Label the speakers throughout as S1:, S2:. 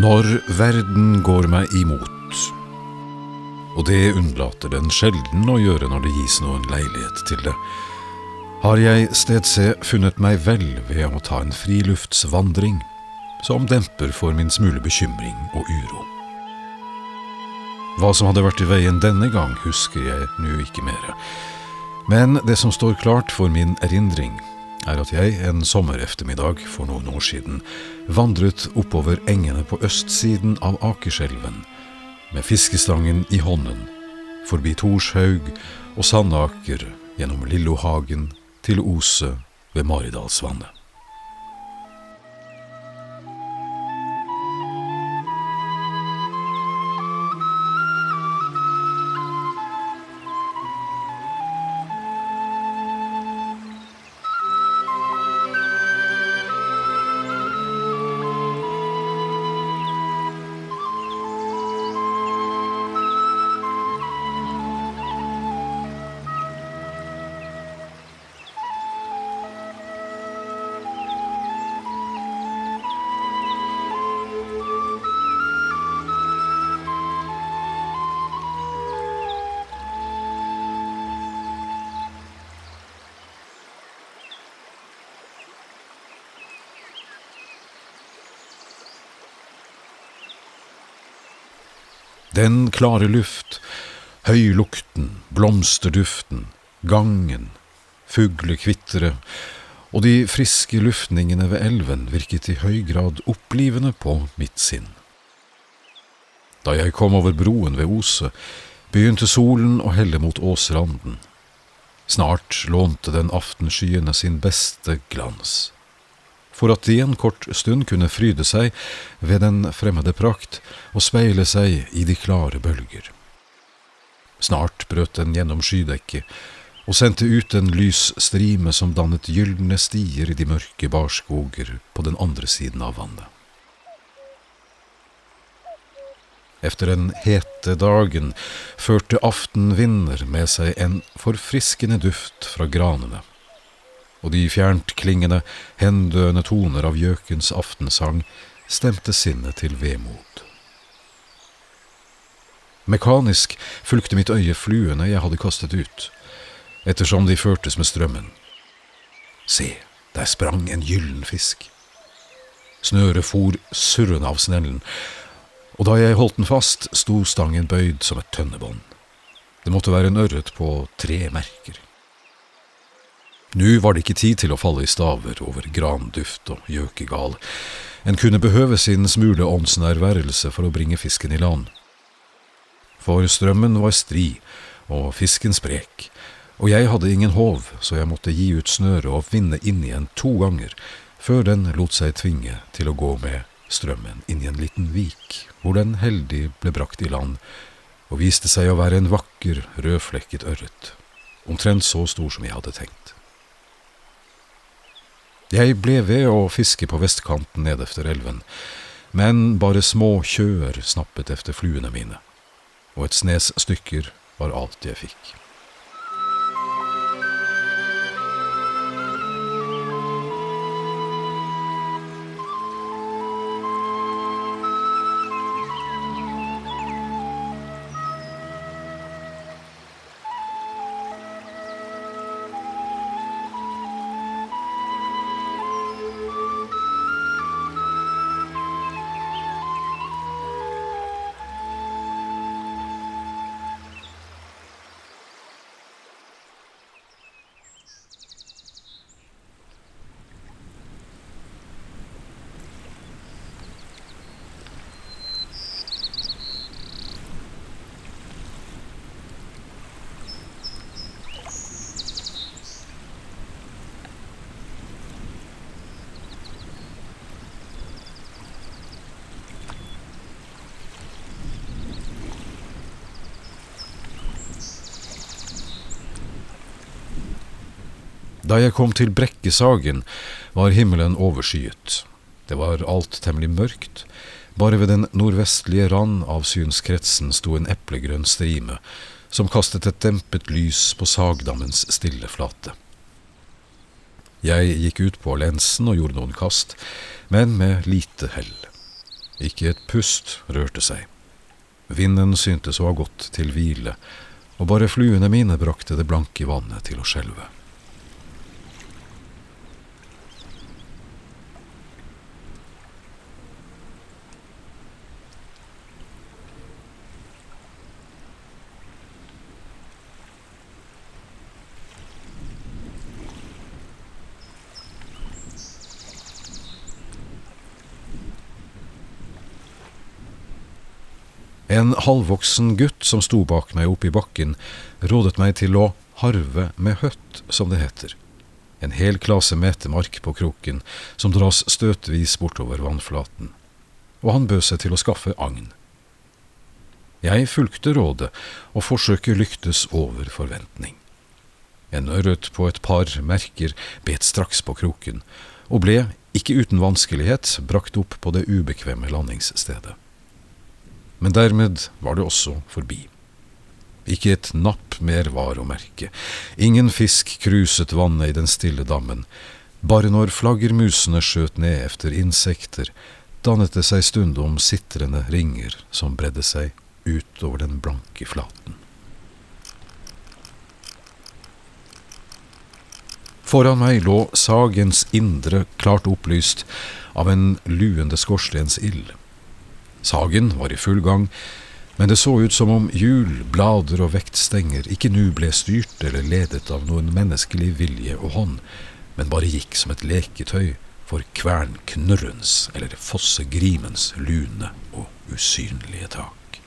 S1: Når verden går meg imot, og det unnlater den sjelden å gjøre når det gis noen leilighet til det, har jeg stedse funnet meg vel ved å ta en friluftsvandring som demper for min smule bekymring og uro. Hva som hadde vært i veien denne gang, husker jeg nå ikke mere, men det som står klart for min erindring, er at jeg en sommereftermiddag for noen år siden vandret oppover engene på østsiden av Akerselven med fiskestangen i hånden, forbi Torshaug og Sandaker gjennom Lillohagen til Ose ved Maridalsvannet. Den klare luft, høylukten, blomsterduften, gangen, fuglekvitteret og de friske luftningene ved elven virket i høy grad opplivende på mitt sinn. Da jeg kom over broen ved Ose, begynte solen å helle mot åsranden. Snart lånte den aftenskyene sin beste glans for at de en kort stund kunne fryde seg ved den fremmede prakt og speile seg i de klare bølger. Snart brøt den gjennom skydekket og sendte ut en lys strime som dannet gylne stier i de mørke barskoger på den andre siden av vannet. Efter den hete dagen førte aftenvinder med seg en forfriskende duft fra granene og de fjerntklingende, hendøende toner av gjøkens aftensang stemte sinnet til vemod. Mekanisk fulgte mitt øye fluene jeg hadde kastet ut, ettersom de førtes med strømmen. Se, der sprang en gyllen fisk. Snøret for surrende av snellen, og da jeg holdt den fast, sto stangen bøyd som et tønnebånd. Det måtte være en ørret på tre merker. Nå var det ikke tid til å falle i staver over granduft og gjøkegal. En kunne behøve sin smule åndsnærværelse for å bringe fisken i land. For strømmen var stri og fisken sprek, og jeg hadde ingen håv, så jeg måtte gi ut snøret og vinne inn igjen to ganger før den lot seg tvinge til å gå med strømmen inn i en liten vik, hvor den heldig ble brakt i land og viste seg å være en vakker, rødflekket ørret, omtrent så stor som jeg hadde tenkt. Jeg ble ved å fiske på vestkanten ned efter elven, men bare små kjøer snappet efter fluene mine, og et snes stykker var alt jeg fikk. Da jeg kom til Brekkesagen, var himmelen overskyet. Det var alt temmelig mørkt. Bare ved den nordvestlige rand av synskretsen sto en eplegrønn strime, som kastet et dempet lys på sagdammens stille flate. Jeg gikk ut på lensen og gjorde noen kast, men med lite hell. Ikke et pust rørte seg. Vinden syntes å ha gått til hvile, og bare fluene mine brakte det blanke vannet til å skjelve. En halvvoksen gutt som sto bak meg oppe i bakken, rådet meg til å harve med høtt, som det heter. En hel klase metemark på kroken, som dras støtvis bortover vannflaten. Og han bød seg til å skaffe agn. Jeg fulgte rådet, og forsøket lyktes over forventning. En ørret på et par merker bet straks på kroken, og ble, ikke uten vanskelighet, brakt opp på det ubekvemme landingsstedet. Men dermed var det også forbi. Ikke et napp mer var å merke. Ingen fisk kruset vannet i den stille dammen. Bare når flaggermusene skjøt ned efter insekter, dannet det seg stundom sitrende ringer som bredde seg utover den blanke flaten. Foran meg lå sagens indre klart opplyst av en luende skorstensild. Sagen var i full gang, men det så ut som om hjul, blader og vektstenger ikke nu ble styrt eller ledet av noen menneskelig vilje og hånd, men bare gikk som et leketøy for kvernknurrens eller fossegrimens lune og usynlige tak.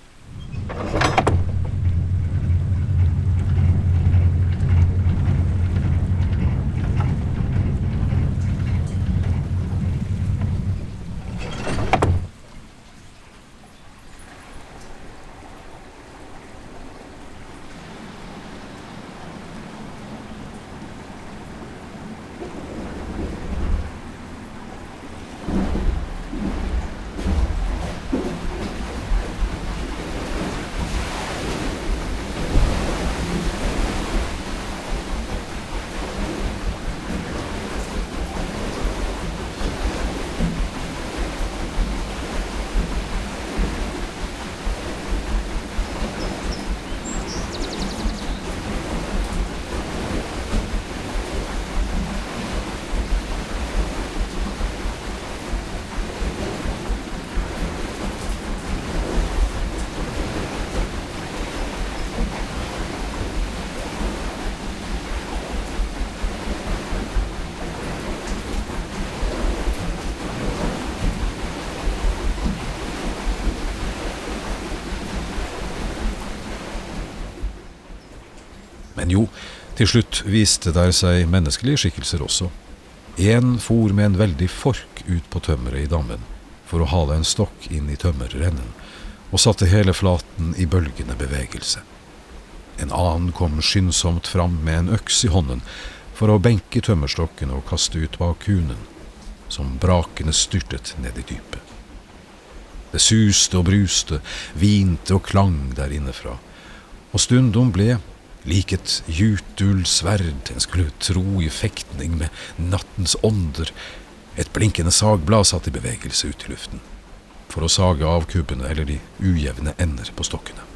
S1: Men jo, til slutt viste der seg menneskelige skikkelser også. En for med en veldig fork ut på tømmeret i dammen for å hale en stokk inn i tømmerrennen, og satte hele flaten i bølgende bevegelse. En annen kom skyndsomt fram med en øks i hånden for å benke tømmerstokken og kaste ut bak kunen, som brakende styrtet ned i dypet. Det suste og bruste, hvinte og klang der innefra, og stundom ble, lik et jutulsverd en skulle tro i fektning med nattens ånder, et blinkende sagblad satt i bevegelse ut i luften, for å sage av kubbene eller de ujevne ender på stokkene.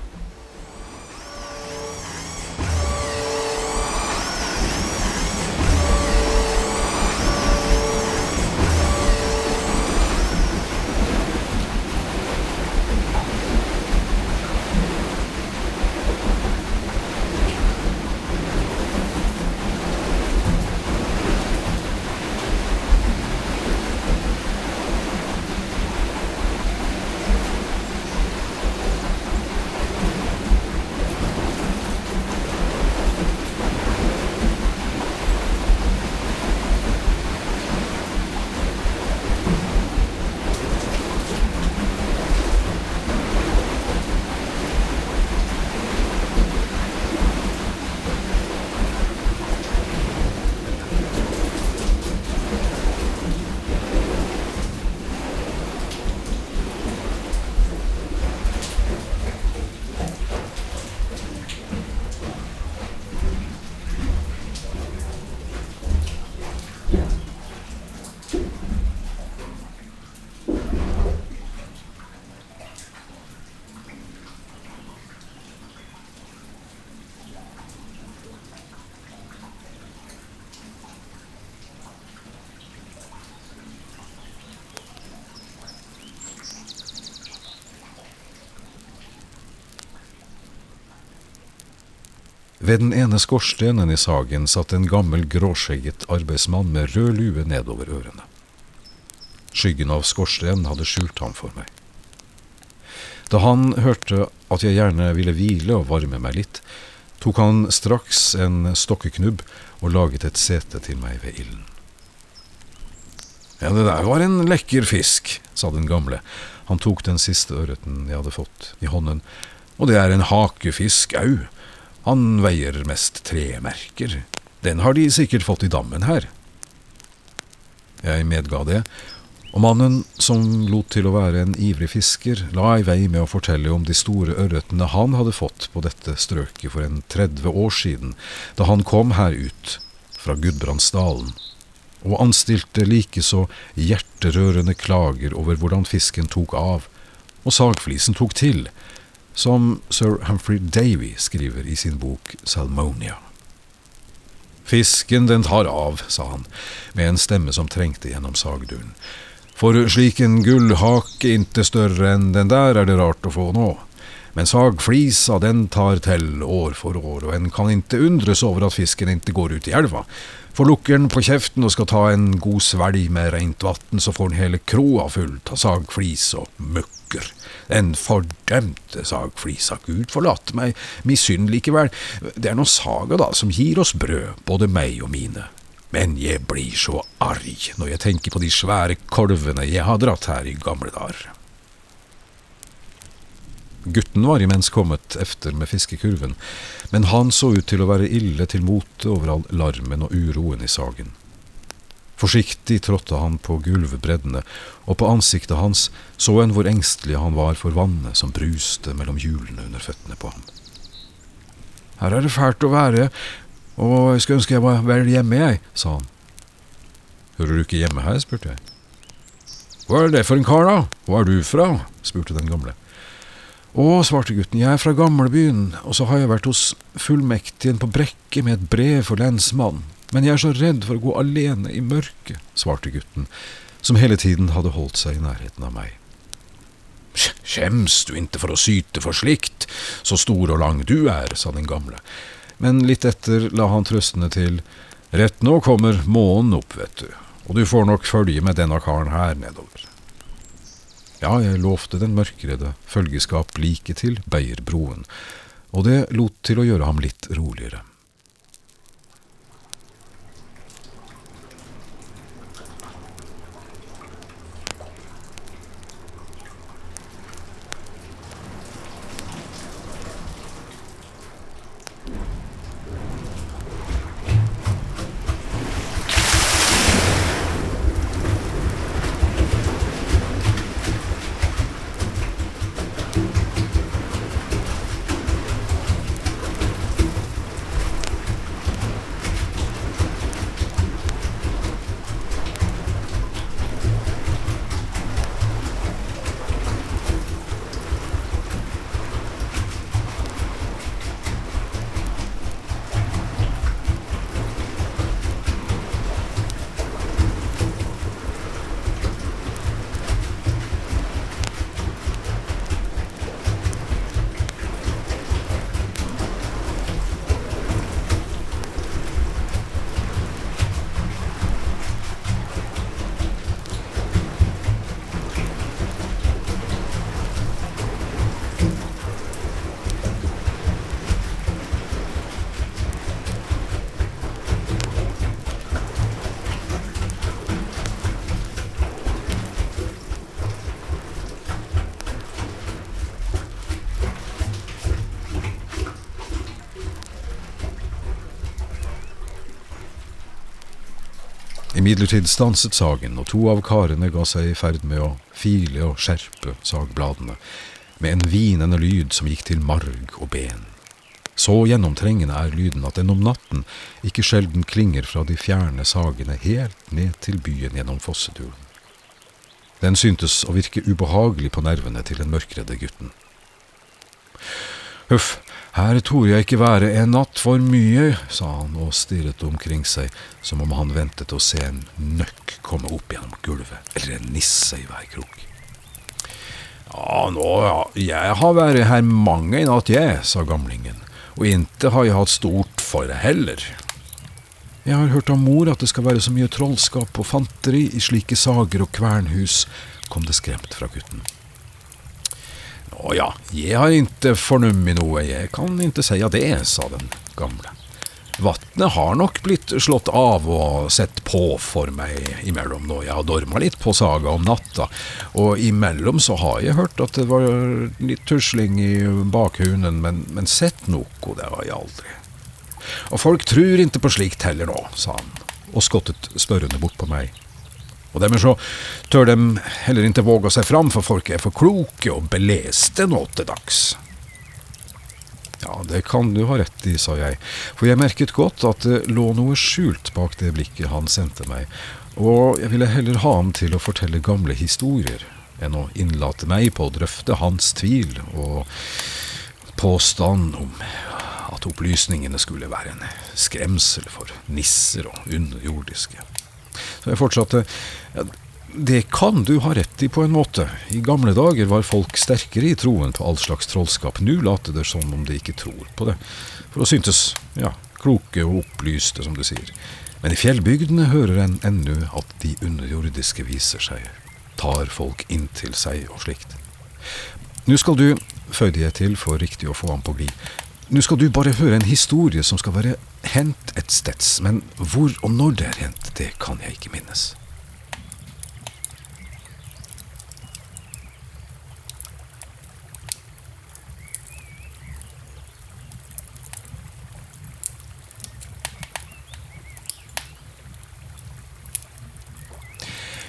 S1: Ved den ene skorstenen i sagen satt en gammel gråskjegget arbeidsmann med rød lue nedover ørene. Skyggen av skorstenen hadde skjult ham for meg. Da han hørte at jeg gjerne ville hvile og varme meg litt, tok han straks en stokkeknubb og laget et sete til meg ved ilden. Ja, det der var en lekker fisk, sa den gamle. Han tok den siste ørreten jeg hadde fått, i hånden. Og det er en hakefisk au. Han veier mest tre merker. Den har de sikkert fått i dammen her. Jeg medga det, og mannen, som lot til å være en ivrig fisker, la i vei med å fortelle om de store ørretene han hadde fått på dette strøket for en 30 år siden, da han kom her ut fra Gudbrandsdalen og anstilte likeså hjerterørende klager over hvordan fisken tok av, og sagflisen tok til, som sir Humphrey Davy skriver i sin bok Salmonia. Fisken den tar av, sa han, med en stemme som trengte gjennom sagduren. For slik en gullhake inte større enn den der er det rart å få nå. Men sagflisa den tar til år for år, og en kan ikke undres over at fisken ikke går ut i elva, For lukker den på kjeften og skal ta en god svelg med reint vann, så får den hele kroa full av sagflis og mukker. Den fordømte sagflisa, Gud forlate meg, misunn likevel, det er nå saga, da, som gir oss brød, både meg og mine. Men jeg blir så arg når jeg tenker på de svære kolvene jeg har dratt her i gamle dager. Gutten var imens kommet efter med fiskekurven, men han så ut til å være ille til mote over all larmen og uroen i sagen. Forsiktig trådte han på gulvbreddene, og på ansiktet hans så en hvor engstelig han var for vannet som bruste mellom hjulene under føttene på ham. Her er det fælt å være, og jeg skulle ønske jeg var vel hjemme, jeg, sa han. Hører du ikke hjemme her? spurte jeg. Hva er det for en kar, da? Hvor er du fra? spurte den gamle. Å, svarte gutten, jeg er fra gamlebyen, og så har jeg vært hos fullmektigen på Brekke med et brev for lensmannen, men jeg er så redd for å gå alene i mørket, svarte gutten, som hele tiden hadde holdt seg i nærheten av meg. Skjems du ikke for å syte for slikt, så stor og lang du er, sa den gamle, men litt etter la han trøstende til, rett nå kommer månen opp, vet du, og du får nok følge med denne karen her nedover. Ja, jeg lovte den mørkredde følgeskap like til Beierbroen, og det lot til å gjøre ham litt roligere. Imidlertid stanset sagen, og to av karene ga seg i ferd med å file og skjerpe sagbladene, med en hvinende lyd som gikk til marg og ben. Så gjennomtrengende er lyden at den om natten ikke sjelden klinger fra de fjerne sagene helt ned til byen gjennom fosseturen. Den syntes å virke ubehagelig på nervene til den mørkredde gutten. Huff, her torde jeg ikke være en natt for mye, sa han og stirret omkring seg som om han ventet å se en nøkk komme opp gjennom gulvet, eller en nisse i hver krok. Ja, nå, ja, jeg har vært her mange en natt, jeg, sa gamlingen, og inte har jeg hatt stort for det heller. Jeg har hørt av mor at det skal være så mye trollskap og fanteri i slike sager og kvernhus, kom det skremt fra gutten. Å ja, jeg har inte fornummet noe, jeg kan inte seia det, sa den gamle. Vatnet har nok blitt slått av og sett på for meg imellom når jeg har dorma litt på saga om natta, og imellom så har jeg hørt at det var litt tusling i bakhunden, men, men sett noe, det har jeg aldri. Og folk trur ikke på slikt heller nå, sa han, og skottet spørrende bort på meg. Og dermed så tør de heller ikke våge seg fram, for folk er for kloke og beleste nå dags. Ja, det kan du ha rett i, sa jeg, for jeg merket godt at det lå noe skjult bak det blikket han sendte meg, og jeg ville heller ha ham til å fortelle gamle historier enn å innlate meg på å drøfte hans tvil og påstand om at opplysningene skulle være en skremsel for nisser og underjordiske. Så jeg fortsatte. Det kan du ha rett i på en måte. I gamle dager var folk sterkere i troen på all slags trollskap. Nå later det som om de ikke tror på det, for å syntes, ja, kloke og opplyste, som du sier. Men i fjellbygdene hører en ennå at de underjordiske viser seg, tar folk inntil seg og slikt. Nå skal du, føyde jeg til for riktig å få ham på glid, nå skal du bare høre en historie som skal være hendt et steds, men hvor og når det er hendt, det kan jeg ikke minnes.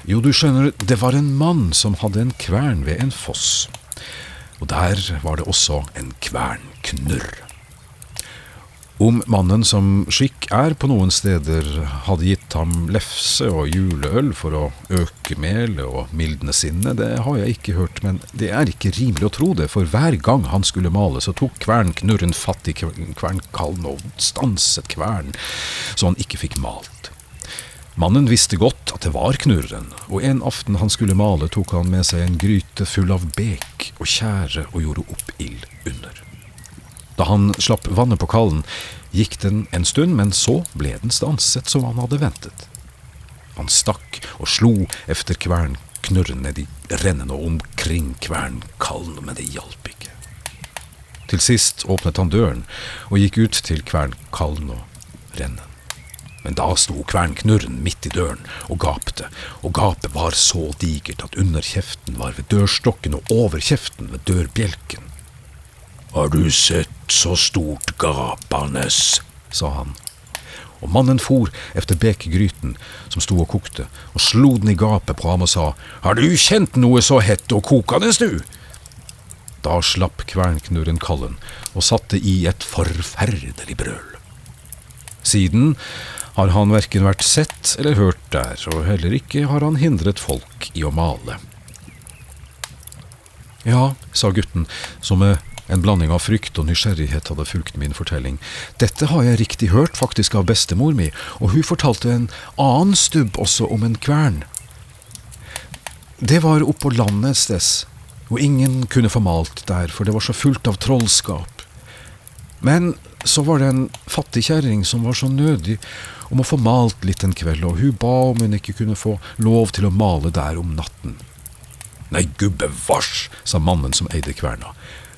S1: Jo, du skjønner, det var en mann som hadde en kvern ved en foss, og der var det også en kvernknurr. Om mannen som skikk er på noen steder, hadde gitt ham lefse og juleøl for å øke melet og mildne sinnet, det har jeg ikke hørt, men det er ikke rimelig å tro det, for hver gang han skulle male, så tok kvernknurren fatt i kvernkallen og stanset kvernen, så han ikke fikk malt. Mannen visste godt at det var knurren, og en aften han skulle male, tok han med seg en gryte full av bek og tjære og gjorde opp ild under. Da han slapp vannet på kallen, gikk den en stund, men så ble den stanset som han hadde ventet. Han stakk og slo efter kvernknurren knurrende de og omkring kvernkallen, men det hjalp ikke. Til sist åpnet han døren og gikk ut til kvernkallen og rennen. Men da sto kvernknurren midt i døren og gapte, og gapet var så digert at under kjeften var ved dørstokken og over kjeften ved dørbjelken. Har du sett så stort gapanes? sa han. Og mannen for efter bekegryten som sto og kokte, og slo den i gapet på ham og sa, Har du kjent noe så hett og kokende, du? Da slapp kvernknurren kallen og satte i et forferdelig brøl. Siden har han verken vært sett eller hørt der, og heller ikke har han hindret folk i å male. Ja, sa gutten, som med en blanding av frykt og nysgjerrighet hadde fulgt min fortelling. Dette har jeg riktig hørt, faktisk av bestemor mi, og hun fortalte en annen stubb også om en kvern. Det var oppå landet et sted, og ingen kunne få malt der, for det var så fullt av trollskap. Men så var det en fattig kjerring som var så nødig om å få malt litt en kveld, og hun ba om hun ikke kunne få lov til å male der om natten. Nei, gubbe vars, sa mannen som eide kverna.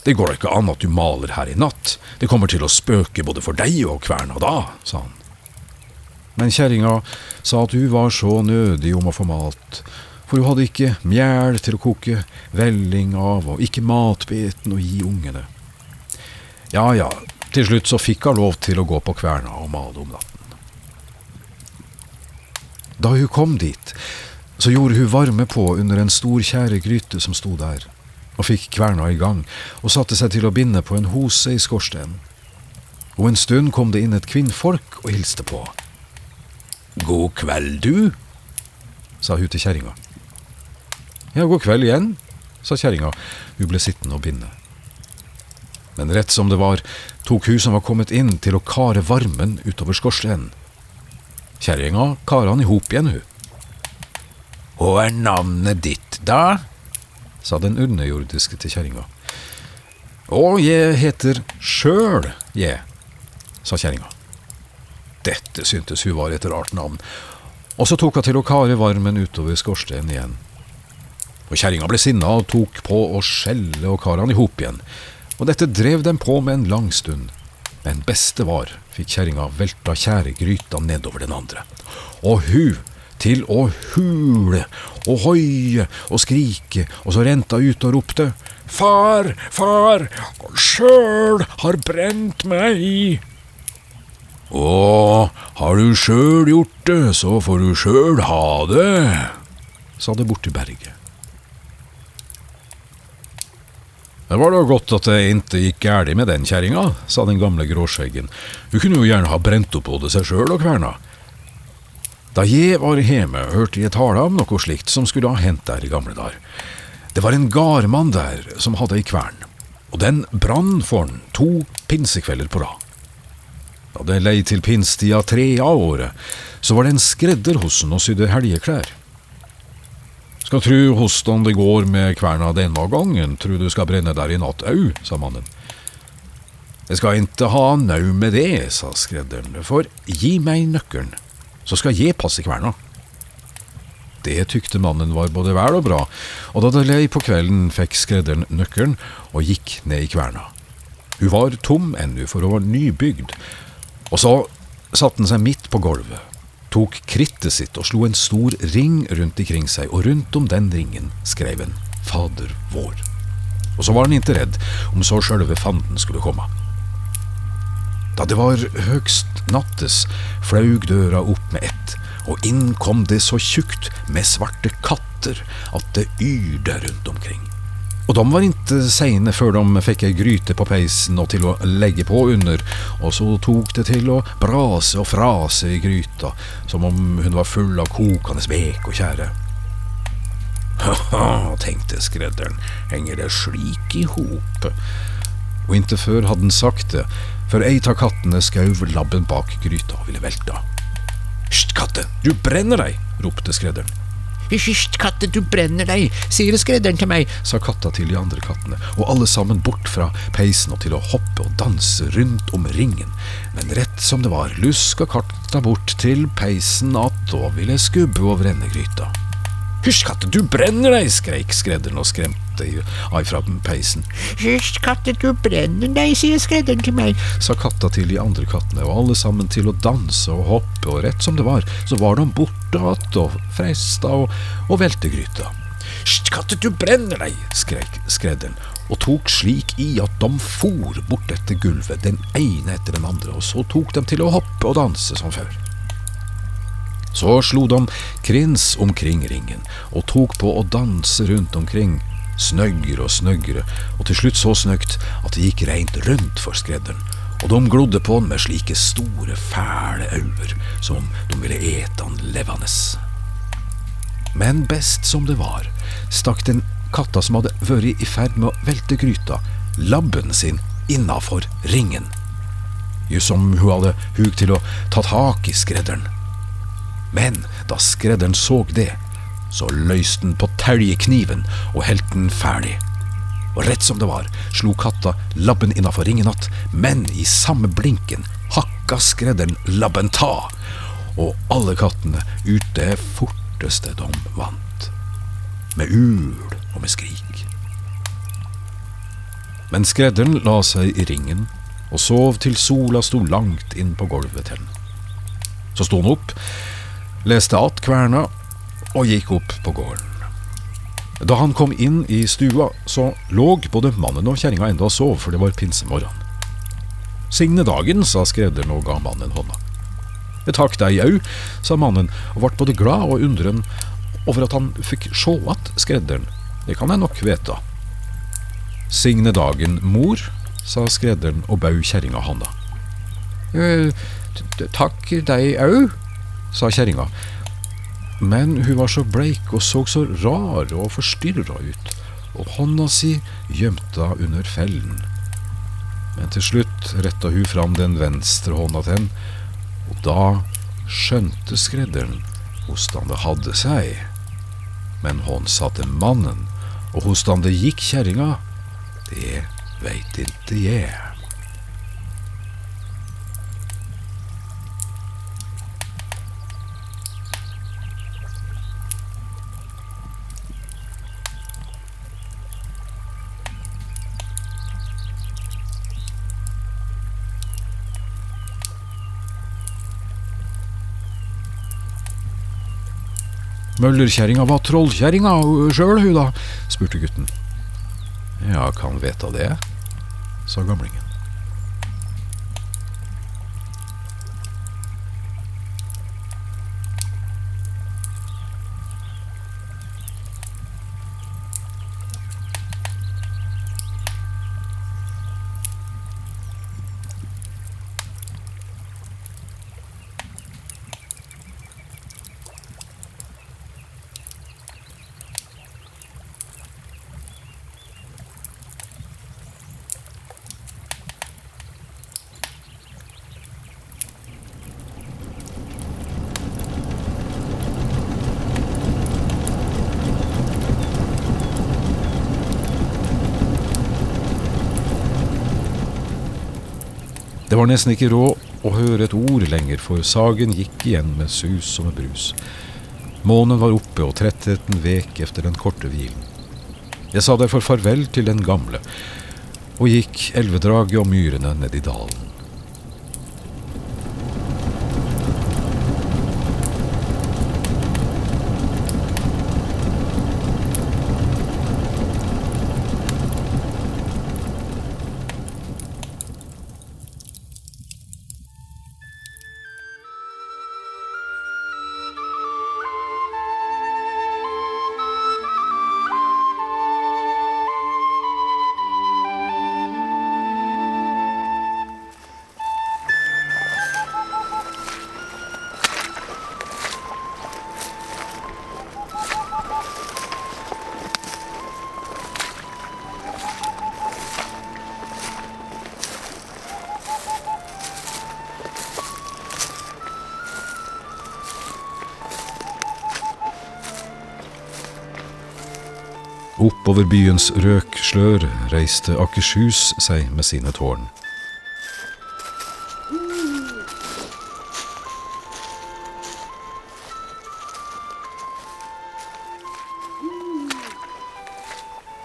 S1: Det går da ikke an at du maler her i natt, det kommer til å spøke både for deg og kverna da, sa han. Men kjerringa sa at hun var så nødig om å få malt, for hun hadde ikke mjæl til å koke velling av, og ikke matbeten å gi ungene. Ja ja, til slutt så fikk hun lov til å gå på kverna og male om natten. Da hun kom dit, så gjorde hun varme på under en stor tjæregryte som sto der, og fikk kverna i gang, og satte seg til å binde på en hose i skorstenen. Og en stund kom det inn et kvinnfolk og hilste på. God kveld, du, sa hun til kjerringa. Ja, god kveld igjen, sa kjerringa, hun ble sittende og binde. Men rett som det var, tok hun som var kommet inn, til å kare varmen utover skorstenen. Kjerringa kara han i hop igjen, hun. Hva er navnet ditt, da? Sa den underjordiske til kjerringa. Å, jeg heter sjøl, jeg, sa kjerringa. Dette syntes hun var et rart navn, og så tok hun til å kare varmen utover skorstenen igjen. Og Kjerringa ble sinna og tok på å skjelle og kare han i hop igjen, og dette drev dem på med en lang stund. Men beste var, fikk kjerringa velta tjæregryta nedover den andre. Og hun til å hule og hoie og skrike, og så renta ut og ropte Far, far, sjøl har brent meg. Å, har du sjøl gjort det, så får du sjøl ha det, sa det borti berget. Det var da godt at det ikke gikk galt med den kjerringa, sa den gamle gråskjeggen. Hun kunne jo gjerne ha brent opp både seg sjøl og kverna. Da jeg var hjemme, hørte jeg tale om noe slikt som skulle ha hendt der i gamle dager. Det var en gardmann der som hadde ei kvern, og den brann for han to pinsekvelder på rad. Da det lei til pinstida tre av året, så var det en skredder hos han og sydde helgeklær. Skal tru hvordan det går med kverna denne gangen, tru du skal brenne der i natt au, sa mannen. Jeg skal ikke ha nau med det, sa skredderen, for gi meg nøkkelen, så skal jeg passe kverna. Det tykte mannen var både vel og bra, og da det lei på kvelden, fikk skredderen nøkkelen og gikk ned i kverna. Hun var tom ennå, for hun var nybygd, og så satte han seg midt på gulvet, tok krittet sitt og slo en stor ring rundt ikring seg, og rundt om den ringen skrev han Fader vår. Og så var han ikke redd om så sjølve fanden skulle komme. Da det var høgst nattes, flaug døra opp med ett, og inn kom det så tjukt med svarte katter at det yrde rundt omkring. Og de var ikke seine før de fikk ei gryte på peisen og til å legge på under, og så tok det til å brase og frase i gryta, som om hun var full av kokende vek og tjære. Ha-ha, tenkte skredderen, henger det slik i hop? Og ikke før hadde han sagt det, før ei av kattene skauv labben bak gryta og ville velte. Hysj, katte, du brenner deg, ropte skredderen.
S2: Hysj, katte, du brenner deg, sier skredderen til meg,
S1: sa katta til de andre kattene, og alle sammen bort fra peisen og til å hoppe og danse rundt om ringen. Men rett som det var, luska katta bort til peisen att og ville skubbe over endegryta. Hysj, katte, du brenner deg, skreik skredderen og skremte av fra peisen.
S2: Hysj, katte, du brenner deg, sier skredderen til meg,
S1: sa katta til de andre kattene, og alle sammen til å danse og hoppe, og rett som det var, så var de borte att og fresta og, og velte gryta.
S2: Hysj, katte, du brenner deg,
S1: skreik skredderen, og tok slik i at de for bort etter gulvet, den ene etter den andre, og så tok de til å hoppe og danse som før. Så slo de krins omkring ringen og tok på å danse rundt omkring, snøggere og snøggere, og til slutt så snøgt at det gikk reint rundt for skredderen, og de glodde på han med slike store, fæle øyne, som om de ville ete han levende. Men best som det var, stakk den katta som hadde vært i ferd med å velte gryta, labben sin innafor ringen, jo som hun hadde hug til å ta tak i skredderen. Men da skredderen så det, så løste han på teljekniven og helt den ferdig. Og rett som det var, slo katta labben innafor ringen att, men i samme blinken hakka skredderen labben ta, og alle kattene ut det forteste de vant. Med ul og med skrik. Men skredderen la seg i ringen og sov til sola sto langt inn på gulvet til den. Så sto han opp, leste att kverna og gikk opp på gården. Da han kom inn i stua, så lå både mannen og kjerringa enda og sov, for det var pinsemorgen. Signe dagen, sa skredderen og ga mannen hånda. Takk deg au, sa mannen og ble både glad og undren over at han fikk sjå att skredderen, det kan jeg nok veta. Signe dagen, mor, sa skredderen og bau kjerringa handa.
S2: «Eh, takk deg au,
S1: sa kjerringa, men hun var så bleik og så så rar og forstyrra ut, og hånda si gjemte under fellen. Men til slutt retta hun fram den venstre hånda til henne, og da skjønte skredderen hvordan det hadde seg. Men hånd sa til mannen, og hvordan det gikk kjerringa, det veit ikke jeg. Møllerkjerringa var trollkjerringa sjøl, hun da? spurte gutten. Ja, kan veta det, sa gamlingen. Var nesten ikke råd å høre et ord lenger, for sagen gikk igjen med sus og med brus. Månen var oppe, og trettheten vek efter den korte hvilen. Jeg sa derfor farvel til den gamle, og gikk elvedraget og myrene ned i dalen. Oppover byens røkslør reiste Akershus seg med sine tårn.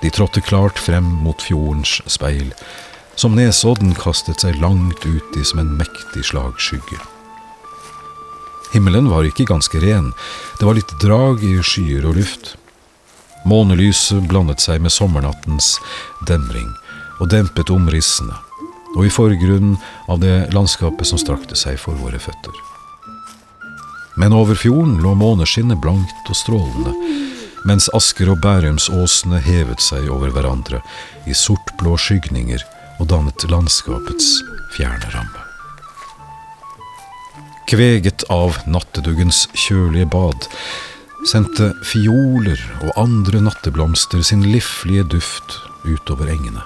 S1: De trådte klart frem mot fjordens speil, som Nesodden kastet seg langt ut i som en mektig slagskygge. Himmelen var ikke ganske ren, det var litt drag i skyer og luft. Månelyset blandet seg med sommernattens demring og dempet omrissene, og i forgrunnen av det landskapet som strakte seg for våre føtter. Men over fjorden lå måneskinnet blankt og strålende, mens Asker og Bærumsåsene hevet seg over hverandre i sortblå skygninger og dannet landskapets fjerne ramme. Kveget av natteduggens kjølige bad sendte fioler og andre natteblomster sin liflige duft utover engene.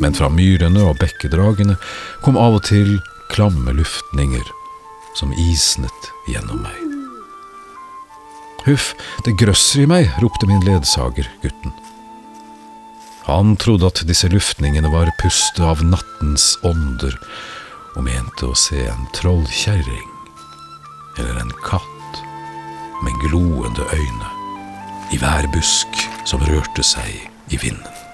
S1: Men fra myrene og bekkedragene kom av og til klamme luftninger som isnet gjennom meg. Huff, det grøsser i meg, ropte min ledsager, gutten. Han trodde at disse luftningene var pustet av nattens ånder, og mente å se en trollkjerring eller en katt med gloende øyne i hver busk som rørte seg i vinden.